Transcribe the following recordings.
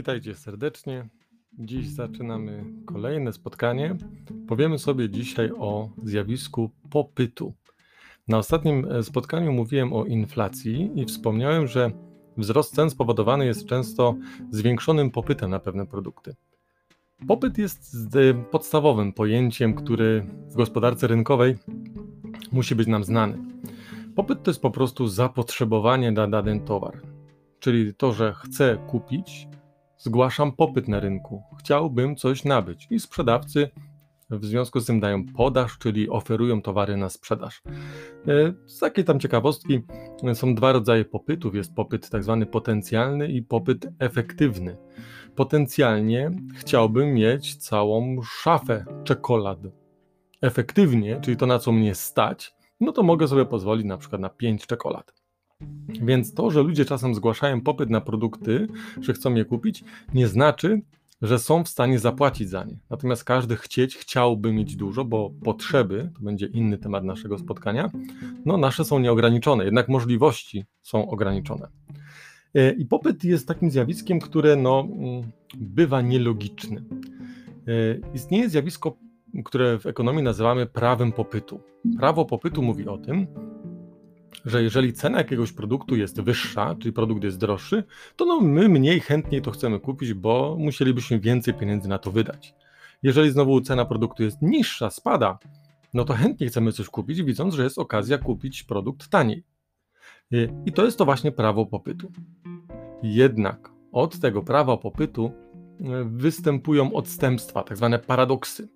Witajcie serdecznie. Dziś zaczynamy kolejne spotkanie. Powiemy sobie dzisiaj o zjawisku popytu. Na ostatnim e, spotkaniu mówiłem o inflacji i wspomniałem, że wzrost cen spowodowany jest często zwiększonym popytem na pewne produkty. Popyt jest podstawowym pojęciem, który w gospodarce rynkowej musi być nam znany. Popyt to jest po prostu zapotrzebowanie na dany towar, czyli to, że chcę kupić, zgłaszam popyt na rynku, chciałbym coś nabyć i sprzedawcy w związku z tym dają podaż, czyli oferują towary na sprzedaż. E, z takiej tam ciekawostki są dwa rodzaje popytów. Jest popyt tak zwany potencjalny i popyt efektywny. Potencjalnie chciałbym mieć całą szafę czekolad. Efektywnie, czyli to na co mnie stać, no to mogę sobie pozwolić na przykład na 5 czekolad. Więc to, że ludzie czasem zgłaszają popyt na produkty, że chcą je kupić, nie znaczy, że są w stanie zapłacić za nie. Natomiast każdy chcieć chciałby mieć dużo, bo potrzeby, to będzie inny temat naszego spotkania, no nasze są nieograniczone, jednak możliwości są ograniczone. E, I popyt jest takim zjawiskiem, które no, mm, bywa nielogiczne. Istnieje zjawisko, które w ekonomii nazywamy prawem popytu. Prawo popytu mówi o tym, że jeżeli cena jakiegoś produktu jest wyższa, czyli produkt jest droższy, to no my mniej chętnie to chcemy kupić, bo musielibyśmy więcej pieniędzy na to wydać. Jeżeli znowu cena produktu jest niższa, spada, no to chętnie chcemy coś kupić, widząc, że jest okazja kupić produkt taniej. I to jest to właśnie prawo popytu. Jednak od tego prawa popytu e, występują odstępstwa, tak zwane paradoksy.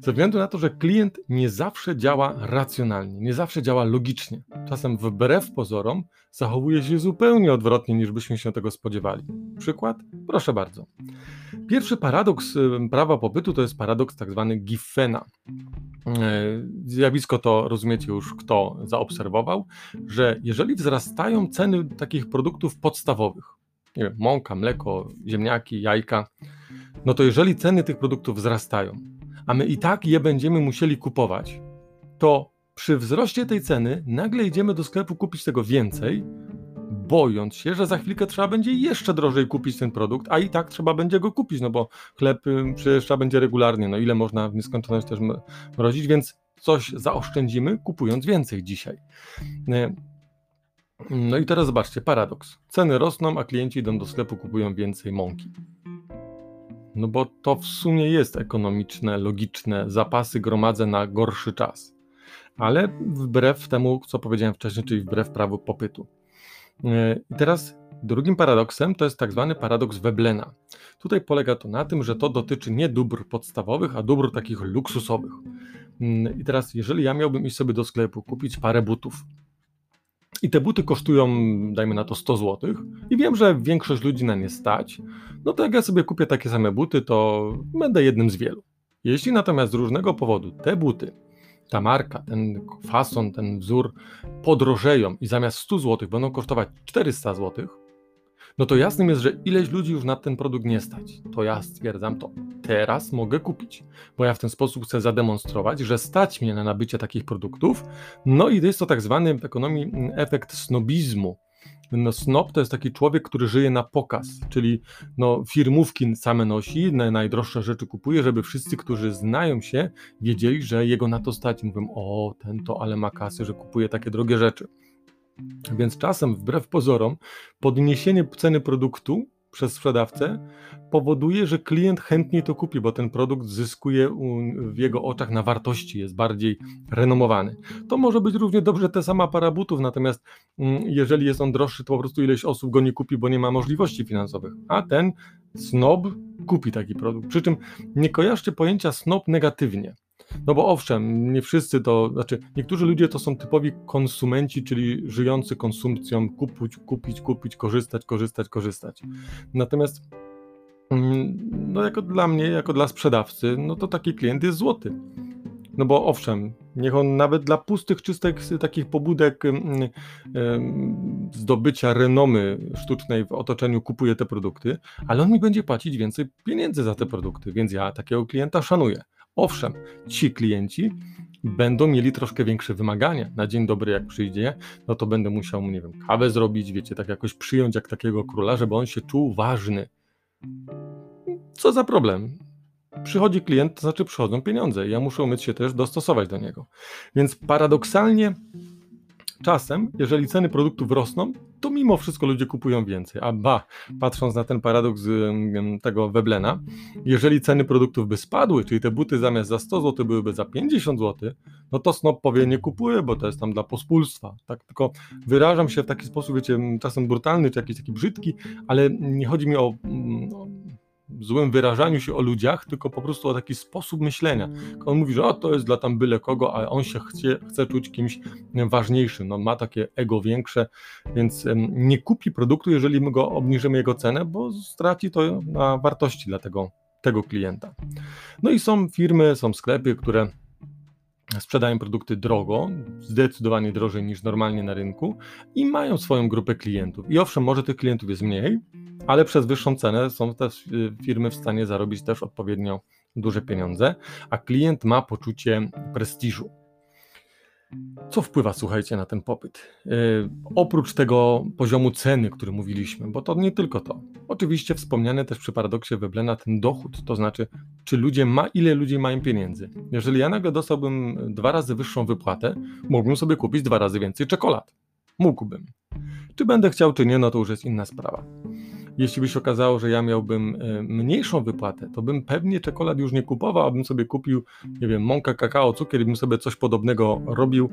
Ze względu na to, że klient nie zawsze działa racjonalnie, nie zawsze działa logicznie. Czasem wbrew pozorom zachowuje się zupełnie odwrotnie niż byśmy się tego spodziewali. Przykład? Proszę bardzo. Pierwszy paradoks prawa popytu to jest paradoks tak zwany Giffena. E, zjawisko to rozumiecie już, kto zaobserwował, że jeżeli wzrastają ceny takich produktów podstawowych, nie wiem, mąka, mleko, ziemniaki, jajka, no to jeżeli ceny tych produktów wzrastają, a my i tak je będziemy musieli kupować, to przy wzroście tej ceny nagle idziemy do sklepu kupić tego więcej, bojąc się, że za chwilkę trzeba będzie jeszcze drożej kupić ten produkt, a i tak trzeba będzie go kupić, no bo chleb przecież trzeba będzie regularnie, no ile można w nieskończoność też mrozić, więc coś zaoszczędzimy kupując więcej dzisiaj. Y, no i teraz zobaczcie, paradoks. Ceny rosną, a klienci idą do sklepu, kupują więcej mąki. No bo to w sumie jest ekonomiczne, logiczne, zapasy gromadzę na gorszy czas. Ale wbrew temu, co powiedziałem wcześniej, czyli wbrew prawu popytu. E, I teraz drugim paradoksem to jest tak zwany paradoks Weblena. Tutaj polega to na tym, że to dotyczy nie dóbr podstawowych, a dóbr takich luksusowych. Mm, I teraz, jeżeli ja miałbym iść sobie do sklepu, kupić parę butów, i te buty kosztują, dajmy na to 100 zł, i wiem, że większość ludzi na nie stać, no to jak ja sobie kupię takie same buty, to będę jednym z wielu. Jeśli natomiast z różnego powodu te buty, ta marka, ten fason, ten wzór podrożeją i zamiast 100 zł będą kosztować 400 zł, no to jasnym jest, że ileś ludzi już na ten produkt nie stać. To ja stwierdzam to. Teraz mogę kupić, bo ja w ten sposób chcę zademonstrować, że stać mnie na nabycie takich produktów. No i jest to tak zwany w ekonomii mm, efekt snobizmu. No, snob to jest taki człowiek, który żyje na pokaz, czyli no, firmówki same nosi, najdroższe rzeczy kupuje, żeby wszyscy, którzy znają się, wiedzieli, że jego na to stać. Mówią, o, ten to ale ma kasy, że kupuje takie drogie rzeczy. Więc czasem, wbrew pozorom, podniesienie ceny produktu przez sprzedawcę powoduje, że klient chętniej to kupi, bo ten produkt zyskuje w jego oczach na wartości, jest bardziej renomowany. To może być równie dobrze te sama para butów, natomiast mm, jeżeli jest on droższy, to po prostu ileś osób go nie kupi, bo nie ma możliwości finansowych, a ten snob kupi taki produkt. Przy czym nie kojarzcie pojęcia snob negatywnie. No bo owszem, nie wszyscy to, znaczy niektórzy ludzie to są typowi konsumenci, czyli żyjący konsumpcją, kupić, kupić, kupić, korzystać, korzystać, korzystać. Natomiast mm, no jako dla mnie, jako dla sprzedawcy, no to taki klient jest złoty. No bo owszem, niech on nawet dla pustych, czystych takich pobudek zdobycia renomy sztucznej w otoczeniu kupuje te produkty, ale on mi będzie płacić więcej pieniędzy za te produkty, więc ja takiego klienta szanuję. Owszem, ci klienci będą mieli troszkę większe wymagania. Na dzień dobry, jak przyjdzie, no to będę musiał mu, nie wiem, kawę zrobić, wiecie, tak jakoś przyjąć jak takiego króla, żeby on się czuł ważny. Co za problem? Przychodzi klient, to znaczy przychodzą pieniądze. Ja muszę umieć się też dostosować do niego. Więc paradoksalnie czasem, jeżeli ceny produktów rosną, to mimo wszystko ludzie kupują więcej. A ba, patrząc na ten paradoks tego Weblena, jeżeli ceny produktów by spadły, czyli te buty zamiast za 100 zł byłyby za 50 zł, no to Snop powie nie kupuję, bo to jest tam dla pospólstwa. Tak, tylko wyrażam się w taki sposób, wiecie, czasem brutalny, czy jakiś taki brzydki, ale nie chodzi mi o, o złym wyrażaniu się o ludziach, tylko po prostu o taki sposób myślenia. On mówi, że o, to jest dla tam byle kogo, a on się chce, chce czuć kimś ważniejszym, no, ma takie ego większe, więc nie kupi produktu, jeżeli my go obniżymy jego cenę, bo straci to na wartości dla tego, tego klienta. No i są firmy, są sklepy, które sprzedają produkty drogo, zdecydowanie drożej niż normalnie na rynku i mają swoją grupę klientów. I owszem, może tych klientów jest mniej, ale przez wyższą cenę są te firmy w stanie zarobić też odpowiednio duże pieniądze, a klient ma poczucie prestiżu. Co wpływa, słuchajcie, na ten popyt? Yy, oprócz tego poziomu ceny, który mówiliśmy, bo to nie tylko to. Oczywiście wspomniane też przy paradoksie Weblena ten dochód, to znaczy, czy ludzie ma, ile ludzie mają pieniędzy. Jeżeli ja nagle dostałbym dwa razy wyższą wypłatę, mógłbym sobie kupić dwa razy więcej czekolad. Mógłbym. Czy będę chciał, czy nie, no to już jest inna sprawa jeśli by się okazało, że ja miałbym e, mniejszą wypłatę, to bym pewnie czekolad już nie kupował, a bym sobie kupił, nie wiem, mąka, kakao, cukier i bym sobie coś podobnego robił,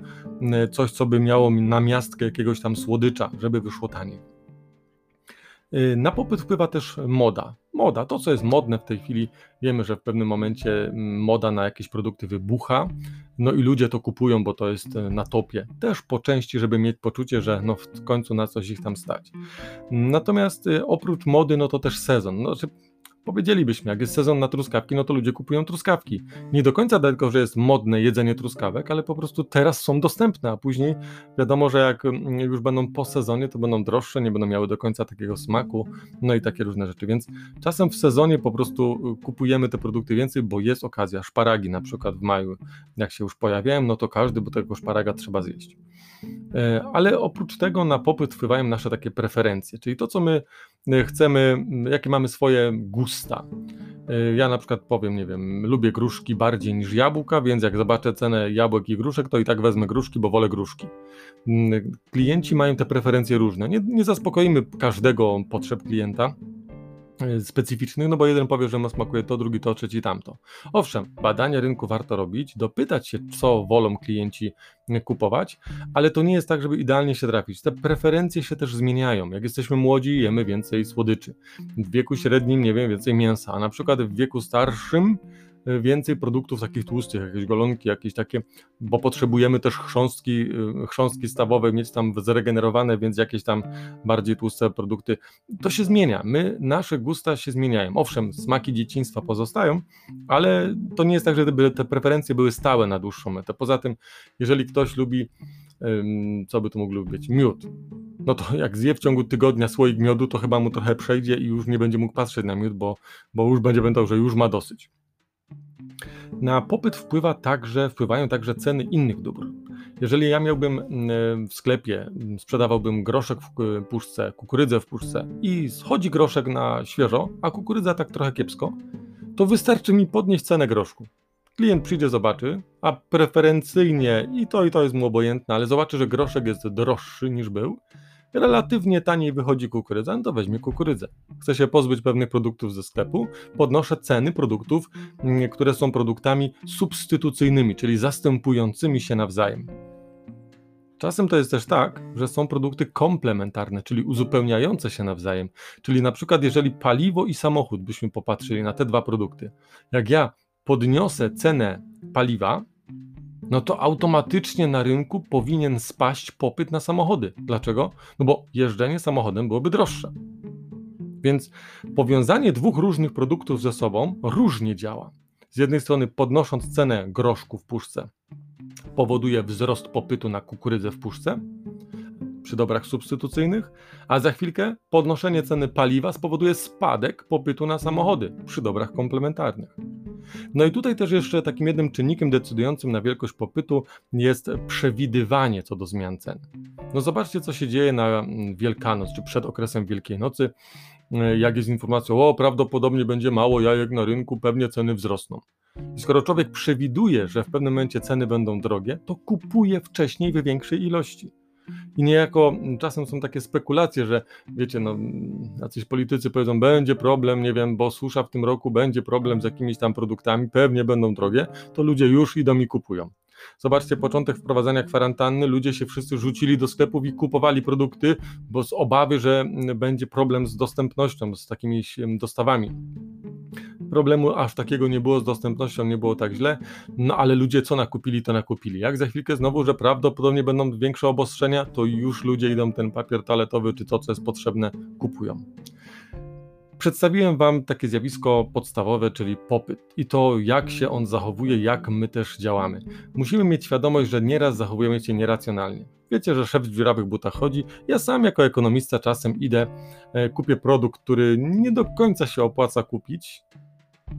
coś, co by miało na miastkę jakiegoś tam słodycza, żeby wyszło taniej. E, na popyt wpływa też moda. Moda, to co jest modne w tej chwili, wiemy, że w pewnym momencie moda na jakieś produkty wybucha, no i ludzie to kupują, bo to jest e, na topie. Też po części, żeby mieć poczucie, że no w końcu na coś ich tam stać. Natomiast e, oprócz mody, no to też sezon. No, Powiedzielibyśmy, jak jest sezon na truskawki, no to ludzie kupują truskawki. Nie do końca tylko, że jest modne jedzenie truskawek, ale po prostu teraz są dostępne, a później wiadomo, że jak mm, już będą po sezonie, to będą droższe, nie będą miały do końca takiego smaku, no i takie różne rzeczy. Więc czasem w sezonie po prostu y, kupujemy te produkty więcej, bo jest okazja. Szparagi na przykład w maju, jak się już pojawiają, no to każdy, bo tego szparaga trzeba zjeść. E, ale oprócz tego na popyt wpływają nasze takie preferencje, czyli to, co my e, chcemy, jakie mamy swoje gusta. E, ja na przykład powiem, nie wiem, lubię gruszki bardziej niż jabłka, więc jak zobaczę cenę jabłek i gruszek, to i tak wezmę gruszki, bo wolę gruszki. Klienci mają te preferencje różne. Nie, nie zaspokoimy każdego potrzeb klienta, specyficznych, no bo jeden powie, że mu smakuje to, drugi to, trzeci tamto. Owszem, badania rynku warto robić, dopytać się, co wolą klienci kupować, ale to nie jest tak, żeby idealnie się trafić. Te preferencje się też zmieniają. Jak jesteśmy młodzi, jemy więcej słodyczy. W wieku średnim, nie wiem, więcej mięsa, a na przykład w wieku starszym więcej produktów takich tłustych, jakieś golonki, jakieś takie, bo potrzebujemy też chrząstki, y, chrząstki stawowe mieć tam zregenerowane, więc jakieś tam bardziej tłuste produkty. To się zmienia. My, nasze gusta się zmieniają. Owszem, smaki dzieciństwa pozostają, ale to nie jest tak, że te preferencje były stałe na dłuższą metę. Poza tym, jeżeli ktoś lubi co by to mógł być, miód. No to jak zje w ciągu tygodnia słoik miodu, to chyba mu trochę przejdzie i już nie będzie mógł patrzeć na miód, bo, bo już będzie pamiętał, że już ma dosyć. Na popyt wpływa także, wpływają także ceny innych dóbr. Jeżeli ja miałbym mm, w sklepie, sprzedawałbym groszek w puszce, kukurydzę w puszce i schodzi groszek na świeżo, a kukurydza tak trochę kiepsko, to wystarczy mi podnieść cenę groszku. Klient przyjdzie, zobaczy, a preferencyjnie i to i to jest mu obojętne, ale zobaczy, że groszek jest droższy niż był, relatywnie taniej wychodzi kukurydza, no to weźmie kukurydzę. Chcę się pozbyć pewnych produktów ze sklepu, podnoszę ceny produktów, mm, które są produktami substytucyjnymi, czyli zastępującymi się nawzajem. Czasem to jest też tak, że są produkty komplementarne, czyli uzupełniające się nawzajem. Czyli na przykład, jeżeli paliwo i samochód byśmy popatrzyli na te dwa produkty, jak ja podniosę cenę paliwa, no to automatycznie na rynku powinien spaść popyt na samochody. Dlaczego? No bo jeżdżenie samochodem byłoby droższe. Więc powiązanie dwóch różnych produktów ze sobą różnie działa. Z jednej strony podnosząc cenę groszku w puszce powoduje wzrost popytu na kukurydzę w puszce przy dobrach substytucyjnych, a za chwilkę podnoszenie ceny paliwa spowoduje spadek popytu na samochody przy dobrach komplementarnych. No i tutaj też jeszcze takim jednym czynnikiem decydującym na wielkość popytu jest przewidywanie co do zmian cen. No zobaczcie, co się dzieje na mm, Wielkanoc, czy przed okresem Wielkiej Nocy. e, jak jest informacja, o prawdopodobnie będzie mało jajek na rynku, pewnie ceny wzrosną. I skoro człowiek przewiduje, że w pewnym momencie ceny będą drogie, to kupuje wcześniej w większej ilości. I niejako czasem są takie spekulacje, że wiecie, no, jacyś politycy powiedzą, będzie problem, nie wiem, bo susza w tym roku, będzie problem z jakimiś tam produktami, pewnie będą drogie, to ludzie już idą i kupują. Zobaczcie, początek wprowadzania kwarantanny, ludzie się wszyscy rzucili do sklepów i kupowali produkty, bo z obawy, że będzie problem z dostępnością, z takimi dostawami. Problemu aż takiego nie było z dostępnością, nie było tak źle, no ale ludzie co nakupili, to nakupili. Jak za chwilkę znowu, że prawdopodobnie będą większe obostrzenia, to już ludzie idą ten papier toaletowy czy to, co jest potrzebne, kupują. Przedstawiłem Wam takie zjawisko podstawowe, czyli popyt i to, jak się on zachowuje, jak my też działamy. Musimy mieć świadomość, że nieraz zachowujemy się nieracjonalnie. Wiecie, że szef w dziurawych butach chodzi. Ja sam jako ekonomista czasem idę, e, kupię produkt, który nie do końca się opłaca kupić,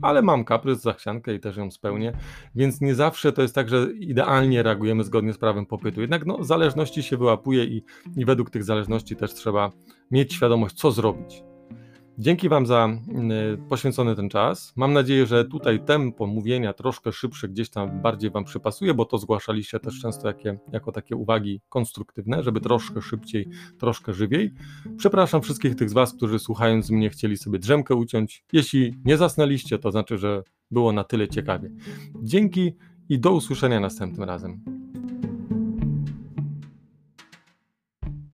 ale mam kaprys, zachciankę i też ją spełnię, więc nie zawsze to jest tak, że idealnie reagujemy zgodnie z prawem popytu. Jednak no, zależności się wyłapuje i, i według tych zależności też trzeba mieć świadomość, co zrobić. Dzięki Wam za y, poświęcony ten czas. Mam nadzieję, że tutaj tempo mówienia troszkę szybsze gdzieś tam bardziej Wam przypasuje, bo to zgłaszaliście też często jakie, jako takie uwagi konstruktywne, żeby troszkę szybciej, troszkę żywiej. Przepraszam wszystkich tych z Was, którzy słuchając mnie chcieli sobie drzemkę uciąć. Jeśli nie zasnęliście, to znaczy, że było na tyle ciekawie. Dzięki i do usłyszenia następnym razem.